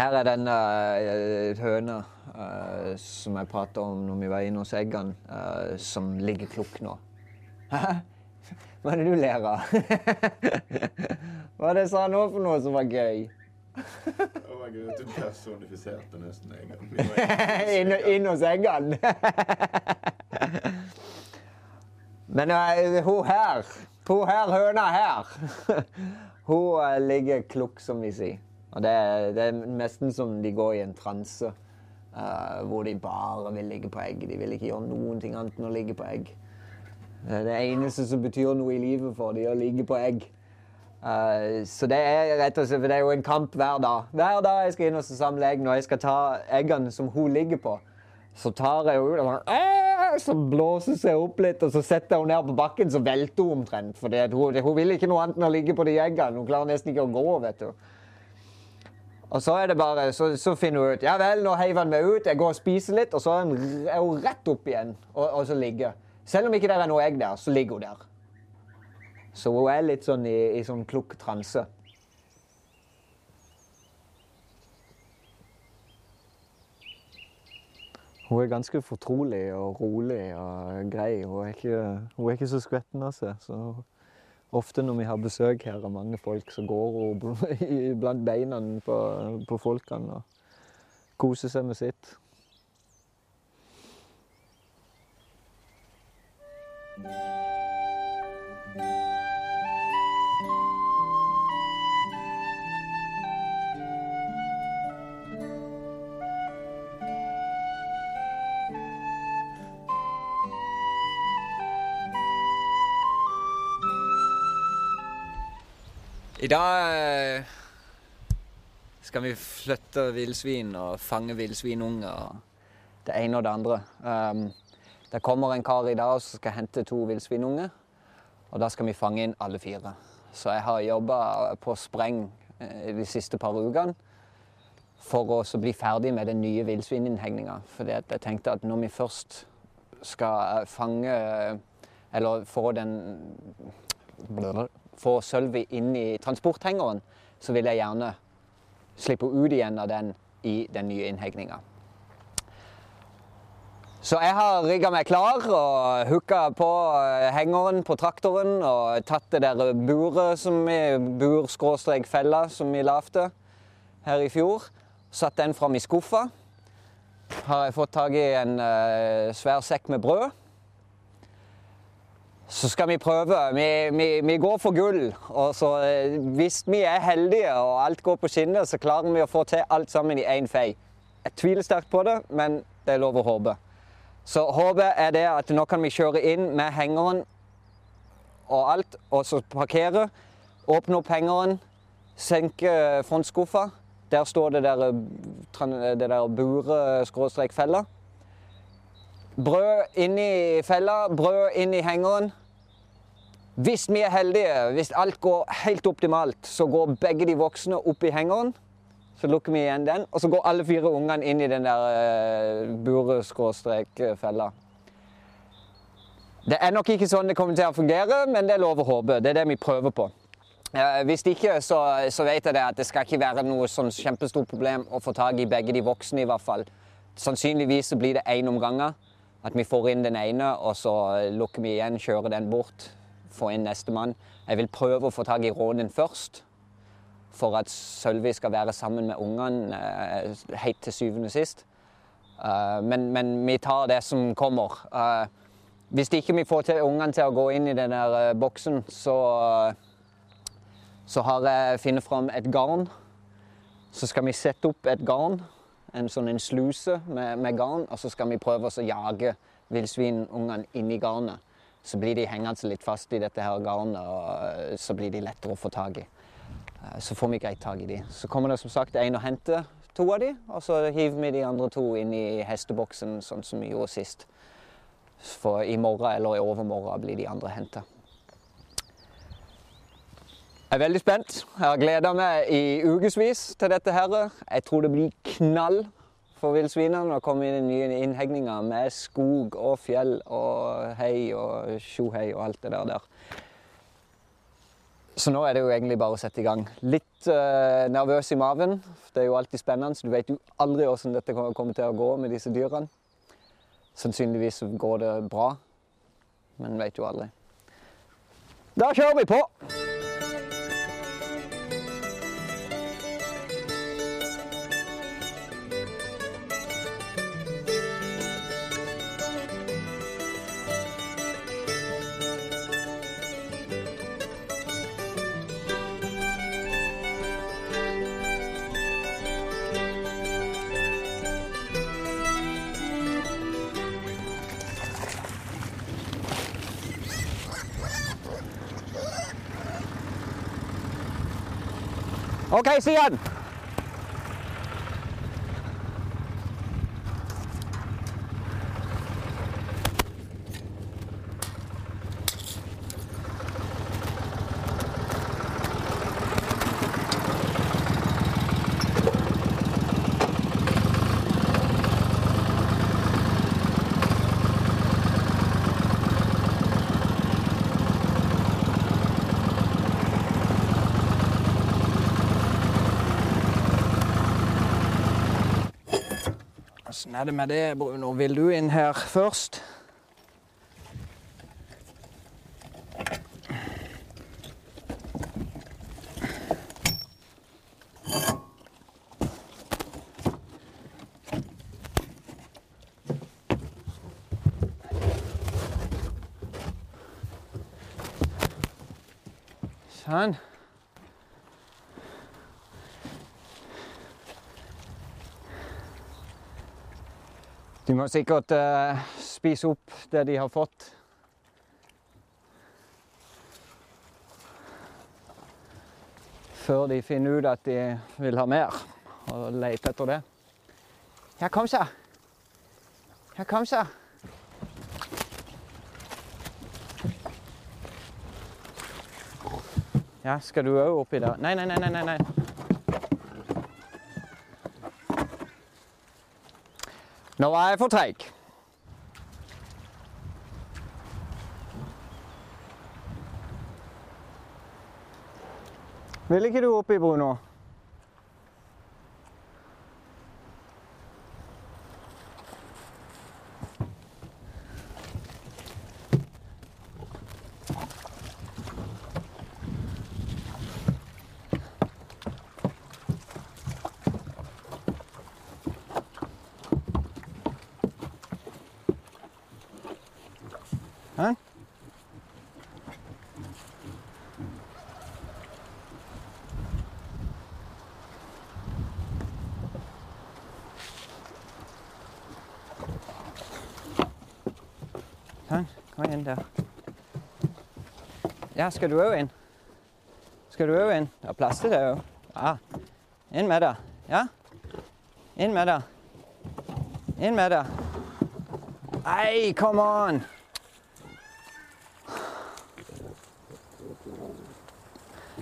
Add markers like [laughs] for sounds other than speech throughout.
Her er denne uh, høna uh, som jeg prata om når vi var inne hos eggene, uh, som ligger klukk nå. [laughs] Hæ? Hva er det du ler av? [laughs] Hva er det jeg sa nå for noe som var gøy? Oh my God, du personifiserte nesten egen. inn, inn hos eggene? [laughs] Men uh, hun her, hun her høna her, hun ligger klukk, som vi sier. Og det, det, er nesten som de går i en transe. Uh, hvor de bare vil ligge på egg. De vil ikke gjøre noen ting annet enn å ligge på egg. Det eneste som betyr noe i livet for dem, er å ligge på egg. Uh, så det er rett og slett, for det er jo en kamp hver dag. Hver dag jeg skal inn og samle egg når jeg skal ta eggene som hun ligger på. Så tar jeg henne ut og så blåser seg opp litt, og så setter hun ned på bakken, så velter hun omtrent. For hun, hun vil ikke noe annet enn å ligge på de eggene. Hun klarer nesten ikke å gå. vet du. Og så bare, så, så finner hun ut Ja vel, nå heiver han meg ut, jeg går og spiser litt, og så er hun rett opp igjen og, og så ligger. Selv om ikke det er noe egg der, så ligger hun der. Så hun er litt sånn i, i sånn klukk transe. Hun er ganske fortrolig og rolig og grei. Hun er ikke, hun er ikke så skvetten av seg. Ofte når vi har besøk her av mange folk, så går hun [laughs] blant beina på, på folkene og koser seg med sitt. I dag eh, skal vi flytte villsvin og fange villsvinunger. Det ene og det andre. Um, det kommer en kar i dag som skal hente to villsvinunger. Og da skal vi fange inn alle fire. Så jeg har jobba på spreng eh, de siste par ukene for å bli ferdig med den nye villsvininnhegninga. For jeg tenkte at når vi først skal fange Eller få den få sølvet inn i transporthengeren, så vil jeg gjerne slippe ut igjen av den i den nye innhegninga. Så jeg har rigga meg klar og hooka på eh, hengeren på traktoren og tatt det der buret som vi, bur-fella som vi lagde her i fjor. Satt den fram i skuffa. Har jeg fått tak i en uh, svær sekk med brød. Så skal vi prøve. Vi, vi, vi går for gull. Og så, eh, hvis vi er heldige og alt går på skinner, så klarer vi å få til alt sammen i én fei. Jeg tviler sterkt på det, men det er lov å håpe. Så håpet er det at nå kan vi kjøre inn med hengeren og alt, og så parkere. Åpne opp hengeren, senke frontskuffa. Der står det der, eh, det der buret-fella. Brød inn i fella, brød inn i hengeren. Hvis vi er heldige, hvis alt går helt optimalt, så går begge de voksne opp i hengeren. Så lukker vi igjen den, og så går alle fire ungene inn i den der uh, buret-fella. Det er nok ikke sånn det kommer til å fungere, men det er lov å håpe. Det er det vi prøver på. Uh, hvis ikke, så, så, vet jeg det at det skal ikke være noe sånn kjempestort problem å få tak i begge de voksne, i hvert fall. Sannsynligvis blir det én om gangen. At vi får inn den ene, og så lukker vi igjen, kjører den bort få inn nestemann. Jeg vil prøve å få tak i rånen først, for at Sølvi skal være sammen med ungene eh, helt til syvende og sist. Uh, men, men, vi tar det som kommer. Uh, hvis ikke vi får ungene til å gå inn i den der boksen, så, så har jeg funnet fram et garn. Så skal vi sette opp et garn, en sånn en sluse med, med garn, og så skal vi prøve å jage villsvinungene inn i garnet så blir de hengende litt fast i dette her garnet, og eh, så blir de lettere å få tak i. Eh, så får vi greit tak i de. Så kommer det som sagt en og henter to av de, og så hiver vi de andre to inn i hesteboksen, sånn som vi gjorde sist. For i morgen eller i overmorgen blir de andre henta. Jeg er veldig spent. Jeg har gleda meg i ukevis til dette. her. Jeg tror det blir knall for villsvinene å komme inn i nye innhegninger med skog og fjell og hei og tjohei og alt det der. Så nå er det jo egentlig bare å sette i gang. Litt uh, nervøs i maven. Det er jo alltid spennende, så du vet jo aldri hvordan dette kommer til å gå med disse dyrene. Sannsynligvis går det bra, men vet jo aldri. Da kjører vi på! OK, Sian. Åssen er det med det, Bruno? Vil du inn her først? Sånn. Må sikkert eh, spise opp det de har fått. Før de finner ut at de vil ha mer, og leter etter det. Ja, kom så. Ja, kom så. Ja, skal du òg oppi der? Nei, nei, nei, nei, nei. Nå var jeg for treig. Vil ikke du oppi, Bruno? Sånn, kom inn der. Ja, skal du òg inn? Skal du òg inn? Det er plass til deg òg. Ja. Inn med det. Ja? Inn med det. Inn med det. Nei, come on!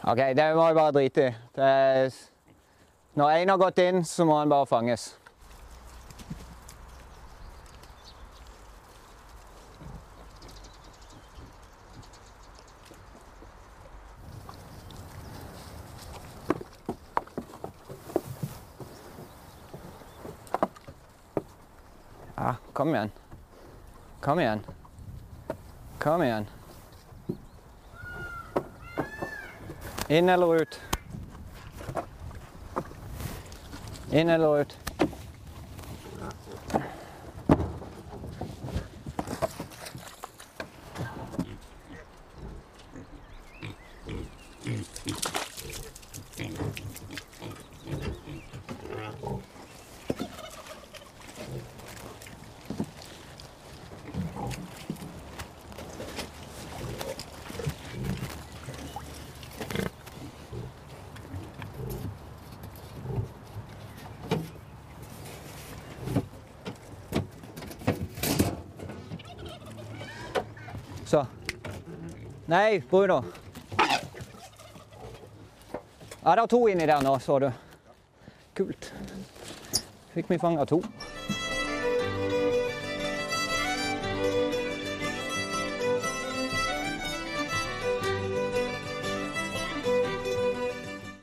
OK, det må jeg bare drite i. Når én har gått inn, så må han bare fanges. Ja, kom igjen. Kom igjen. Kom igjen. Inn eller ut? Inn eller ut? Så. Nei, Bruno. Ja, det er to inni der nå, så du. Kult. Fikk vi fanga to.